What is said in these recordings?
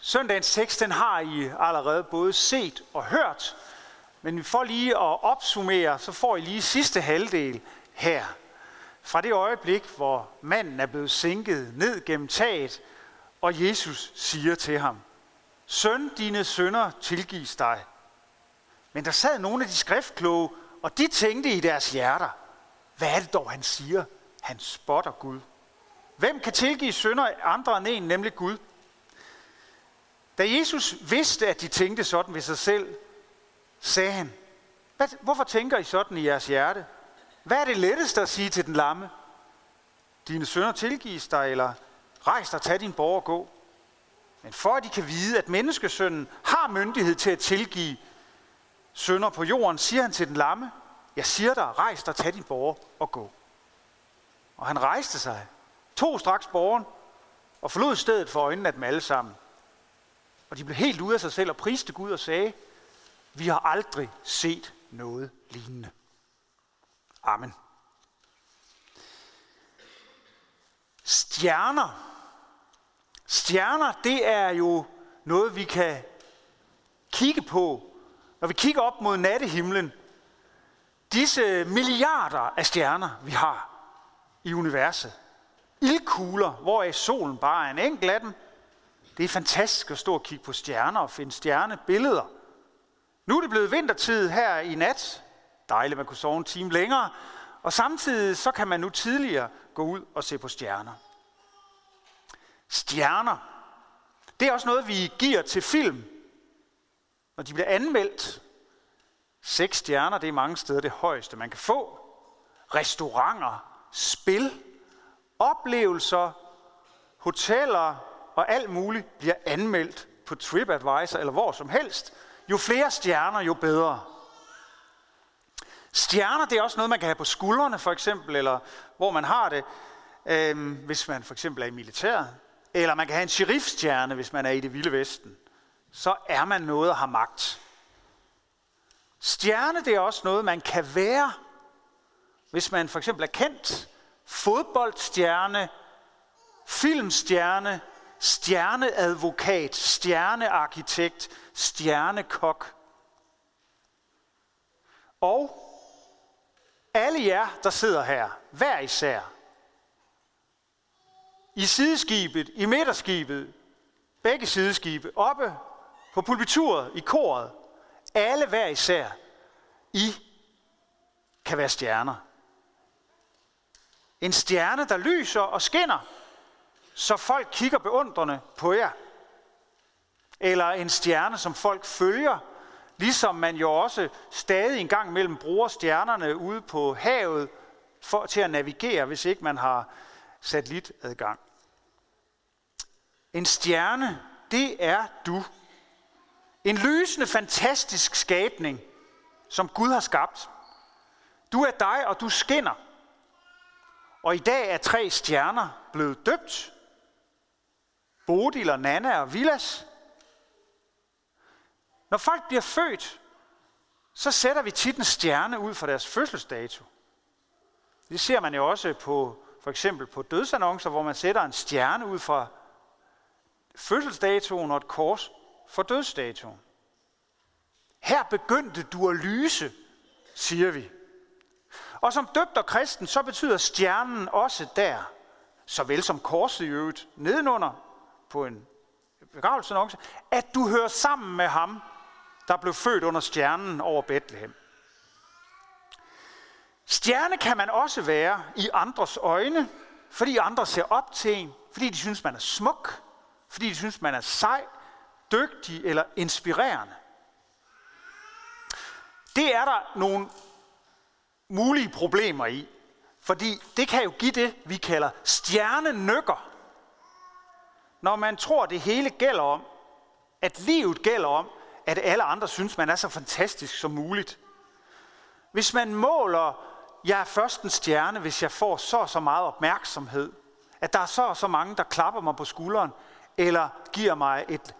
Søndagens tekst, den har I allerede både set og hørt, men for lige at opsummere, så får I lige sidste halvdel her. Fra det øjeblik, hvor manden er blevet sænket ned gennem taget, og Jesus siger til ham, Søn, dine sønder tilgives dig. Men der sad nogle af de skriftkloge, og de tænkte i deres hjerter, hvad er det dog, han siger? Han spotter Gud. Hvem kan tilgive sønder andre end en, nemlig Gud? Da Jesus vidste, at de tænkte sådan ved sig selv, sagde han, hvorfor tænker I sådan i jeres hjerte? Hvad er det letteste at sige til den lamme? Dine sønner tilgives dig, eller rejs dig, tag din borg og gå. Men for at de kan vide, at menneskesønnen har myndighed til at tilgive sønder på jorden, siger han til den lamme, jeg siger dig, rejs dig, tag din borg og gå. Og han rejste sig, tog straks borgen og forlod stedet for øjnene af dem alle sammen. Og de blev helt ude af sig selv og priste Gud og sagde, vi har aldrig set noget lignende. Amen. Stjerner. Stjerner, det er jo noget, vi kan kigge på, når vi kigger op mod nattehimlen. Disse milliarder af stjerner, vi har i universet. Ildkugler, hvor er solen bare er en enkelt af dem. Det er fantastisk at stå og kigge på stjerner og finde stjernebilleder. Nu er det blevet vintertid her i nat. Dejligt, man kunne sove en time længere. Og samtidig så kan man nu tidligere gå ud og se på stjerner. Stjerner. Det er også noget, vi giver til film. Når de bliver anmeldt. Seks stjerner, det er mange steder det højeste, man kan få. Restauranter, spil, oplevelser, hoteller og alt muligt bliver anmeldt på TripAdvisor eller hvor som helst. Jo flere stjerner, jo bedre. Stjerner, det er også noget, man kan have på skuldrene for eksempel, eller hvor man har det, øh, hvis man for eksempel er i militæret. Eller man kan have en sheriffstjerne, hvis man er i det vilde vesten. Så er man noget og har magt. Stjerne, det er også noget, man kan være, hvis man for eksempel er kendt. Fodboldstjerne, filmstjerne, stjerneadvokat, stjernearkitekt, stjernekok. Og alle jer, der sidder her, hver især, i sideskibet, i midterskibet, begge sideskibe, oppe på pulpituret, i koret, alle hver især, I kan være stjerner. En stjerne, der lyser og skinner, så folk kigger beundrende på jer. Eller en stjerne, som folk følger, ligesom man jo også stadig en gang mellem bruger stjernerne ude på havet for, til at navigere, hvis ikke man har satellitadgang. En stjerne, det er du. En lysende, fantastisk skabning, som Gud har skabt. Du er dig, og du skinner. Og i dag er tre stjerner blevet døbt. Bodil og Nana og Vilas. Når folk bliver født, så sætter vi tit en stjerne ud for deres fødselsdato. Det ser man jo også på for eksempel på dødsannoncer, hvor man sætter en stjerne ud fra fødselsdatoen og et kors for dødsdatoen. Her begyndte du at lyse, siger vi. Og som døbt og kristen, så betyder stjernen også der, såvel som korset i øvrigt, nedenunder på en begravelsesannonce, at du hører sammen med ham, der blev født under stjernen over Bethlehem. Stjerne kan man også være i andres øjne, fordi andre ser op til en, fordi de synes, man er smuk, fordi de synes, man er sej, dygtig eller inspirerende. Det er der nogle mulige problemer i, fordi det kan jo give det, vi kalder stjernenykker. Når man tror, det hele gælder om, at livet gælder om, at alle andre synes, man er så fantastisk som muligt. Hvis man måler, jeg er først en stjerne, hvis jeg får så og så meget opmærksomhed, at der er så og så mange, der klapper mig på skulderen, eller giver mig et,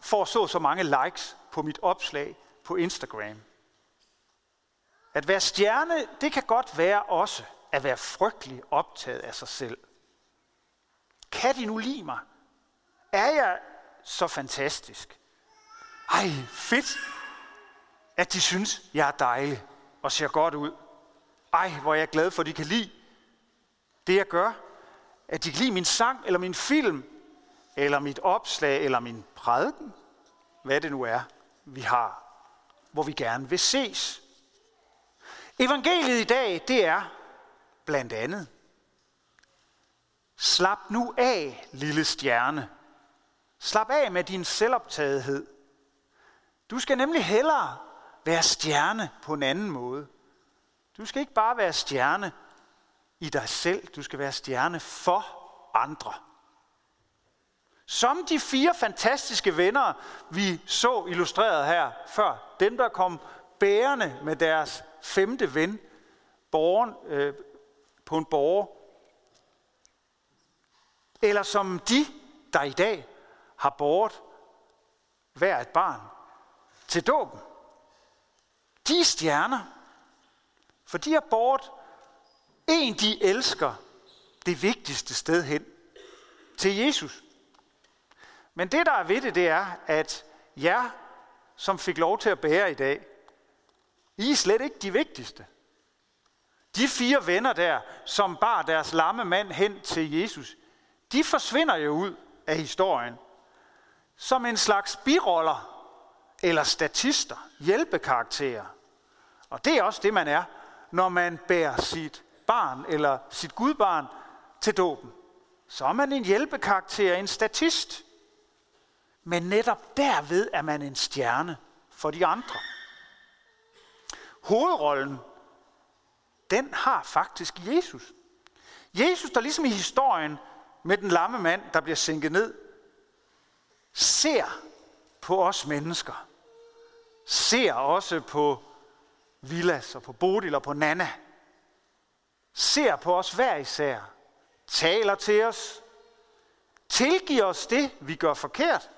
får så og så mange likes på mit opslag på Instagram. At være stjerne, det kan godt være også at være frygtelig optaget af sig selv. Kan de nu lide mig? Er jeg så fantastisk. Ej, fedt, at de synes, jeg er dejlig og ser godt ud. Ej, hvor er jeg glad for, at de kan lide det, jeg gør. At de kan lide min sang, eller min film, eller mit opslag, eller min prædiken. Hvad det nu er, vi har, hvor vi gerne vil ses. Evangeliet i dag, det er blandt andet, slap nu af, lille stjerne. Slap af med din selvoptagethed. Du skal nemlig hellere være stjerne på en anden måde. Du skal ikke bare være stjerne i dig selv, du skal være stjerne for andre. Som de fire fantastiske venner, vi så illustreret her før. Dem, der kom bærende med deres femte ven borgen, øh, på en borger. Eller som de, der i dag har båret hver et barn til dåben. De er stjerner, for de har båret en, de elsker, det vigtigste sted hen, til Jesus. Men det, der er ved det, det er, at jer, som fik lov til at bære i dag, I er slet ikke de vigtigste. De fire venner der, som bar deres lamme mand hen til Jesus, de forsvinder jo ud af historien som en slags biroller eller statister, hjælpekarakterer. Og det er også det, man er, når man bærer sit barn eller sit gudbarn til dåben. Så er man en hjælpekarakter, en statist. Men netop derved er man en stjerne for de andre. Hovedrollen, den har faktisk Jesus. Jesus, der ligesom i historien med den lamme mand, der bliver sænket ned, ser på os mennesker. Ser også på Vilas og på Bodil og på Nana. Ser på os hver især. Taler til os. Tilgiver os det, vi gør forkert.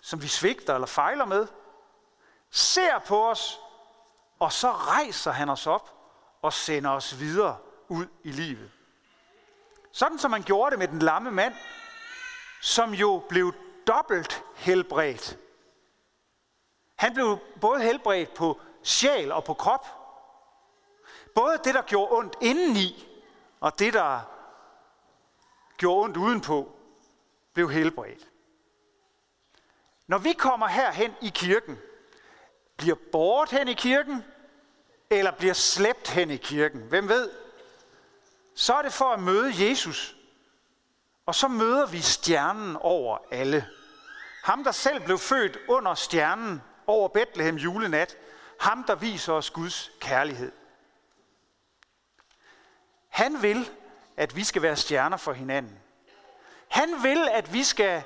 Som vi svigter eller fejler med. Ser på os, og så rejser han os op og sender os videre ud i livet. Sådan som man gjorde det med den lamme mand, som jo blev dobbelt helbredt. Han blev både helbredt på sjæl og på krop. Både det, der gjorde ondt indeni, og det, der gjorde ondt udenpå, blev helbredt. Når vi kommer herhen i kirken, bliver båret hen i kirken, eller bliver slæbt hen i kirken, hvem ved? Så er det for at møde Jesus. Og så møder vi stjernen over alle. Ham, der selv blev født under stjernen over Bethlehem julenat. Ham, der viser os Guds kærlighed. Han vil, at vi skal være stjerner for hinanden. Han vil, at vi skal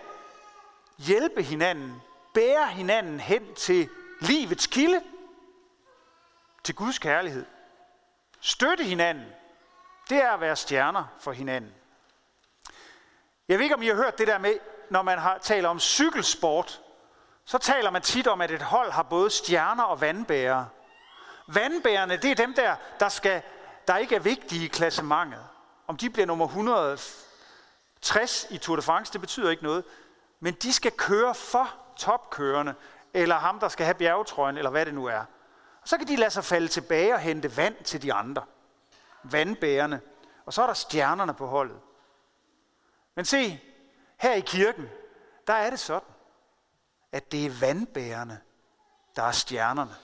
hjælpe hinanden, bære hinanden hen til livets kilde, til Guds kærlighed. Støtte hinanden, det er at være stjerner for hinanden. Jeg ved ikke, om I har hørt det der med, når man har, taler om cykelsport, så taler man tit om, at et hold har både stjerner og vandbærere. Vandbærerne, det er dem der, der, skal, der ikke er vigtige i klassementet. Om de bliver nummer 160 i Tour de France, det betyder ikke noget. Men de skal køre for topkørende, eller ham, der skal have bjergetrøjen, eller hvad det nu er. Og så kan de lade sig falde tilbage og hente vand til de andre. Vandbærerne. Og så er der stjernerne på holdet. Men se, her i kirken, der er det sådan, at det er vandbærerne, der er stjernerne.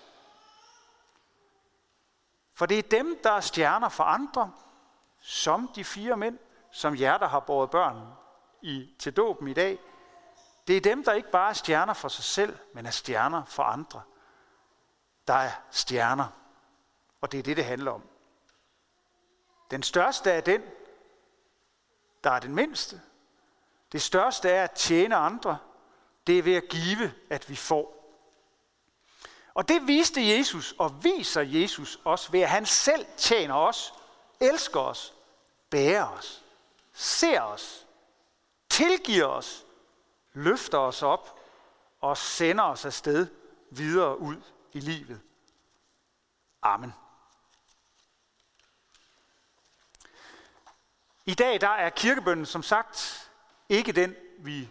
For det er dem, der er stjerner for andre, som de fire mænd, som jer, der har båret børn i, til dåben i dag. Det er dem, der ikke bare er stjerner for sig selv, men er stjerner for andre. Der er stjerner, og det er det, det handler om. Den største er den, der er den mindste, det største er at tjene andre. Det er ved at give, at vi får. Og det viste Jesus og viser Jesus også ved, at han selv tjener os, elsker os, bærer os, ser os, tilgiver os, løfter os op og sender os afsted videre ud i livet. Amen. I dag der er kirkebønnen som sagt ikke den, vi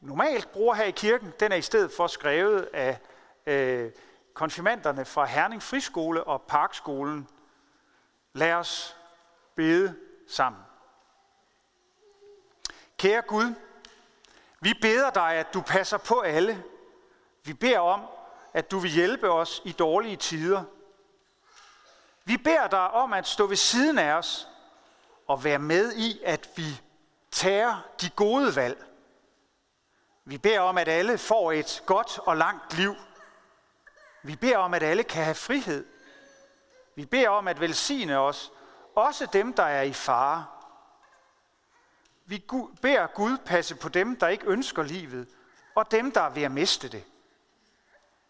normalt bruger her i kirken, den er i stedet for skrevet af øh, konfirmanderne fra Herning Friskole og Parkskolen. Lad os bede sammen. Kære Gud, vi beder dig, at du passer på alle. Vi beder om, at du vil hjælpe os i dårlige tider. Vi beder dig om at stå ved siden af os og være med i, at vi tager de gode valg. Vi beder om, at alle får et godt og langt liv. Vi beder om, at alle kan have frihed. Vi beder om at velsigne os, også dem, der er i fare. Vi beder Gud passe på dem, der ikke ønsker livet, og dem, der er ved at miste det.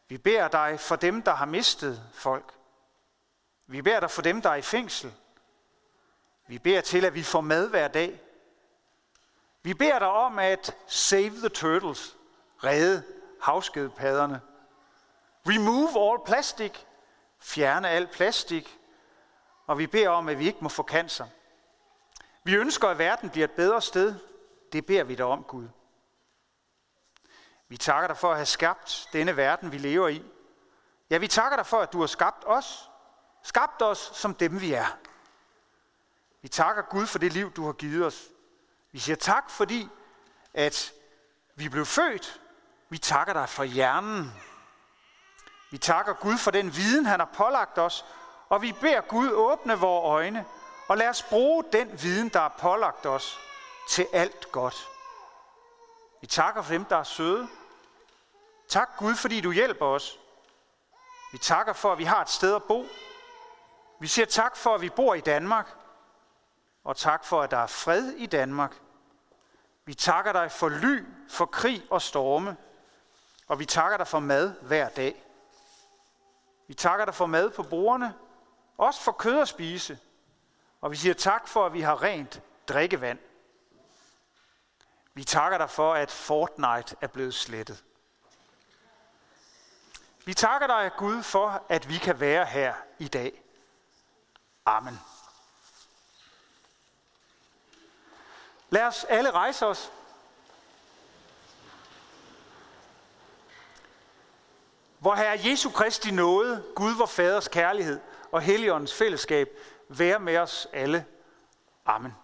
Vi beder dig for dem, der har mistet folk. Vi beder dig for dem, der er i fængsel. Vi beder til, at vi får mad hver dag. Vi beder dig om at save the turtles, redde havskedepadderne. Remove all plastic, fjerne al plastik. Og vi beder om, at vi ikke må få cancer. Vi ønsker, at verden bliver et bedre sted. Det beder vi dig om, Gud. Vi takker dig for at have skabt denne verden, vi lever i. Ja, vi takker dig for, at du har skabt os. Skabt os som dem, vi er. Vi takker Gud for det liv, du har givet os. Vi siger tak, fordi at vi blev født. Vi takker dig for hjernen. Vi takker Gud for den viden, han har pålagt os. Og vi beder Gud åbne vores øjne, og lad os bruge den viden, der er pålagt os, til alt godt. Vi takker for dem, der er søde. Tak Gud, fordi du hjælper os. Vi takker for, at vi har et sted at bo. Vi siger tak for, at vi bor i Danmark. Og tak for, at der er fred i Danmark. Vi takker dig for ly, for krig og storme. Og vi takker dig for mad hver dag. Vi takker dig for mad på bordene, også for kød at spise. Og vi siger tak for, at vi har rent drikkevand. Vi takker dig for, at Fortnite er blevet slettet. Vi takker dig, Gud, for, at vi kan være her i dag. Amen. Lad os alle rejse os. Hvor Herre Jesu Kristi nåde, Gud vor Faders kærlighed og Helligåndens fællesskab være med os alle. Amen.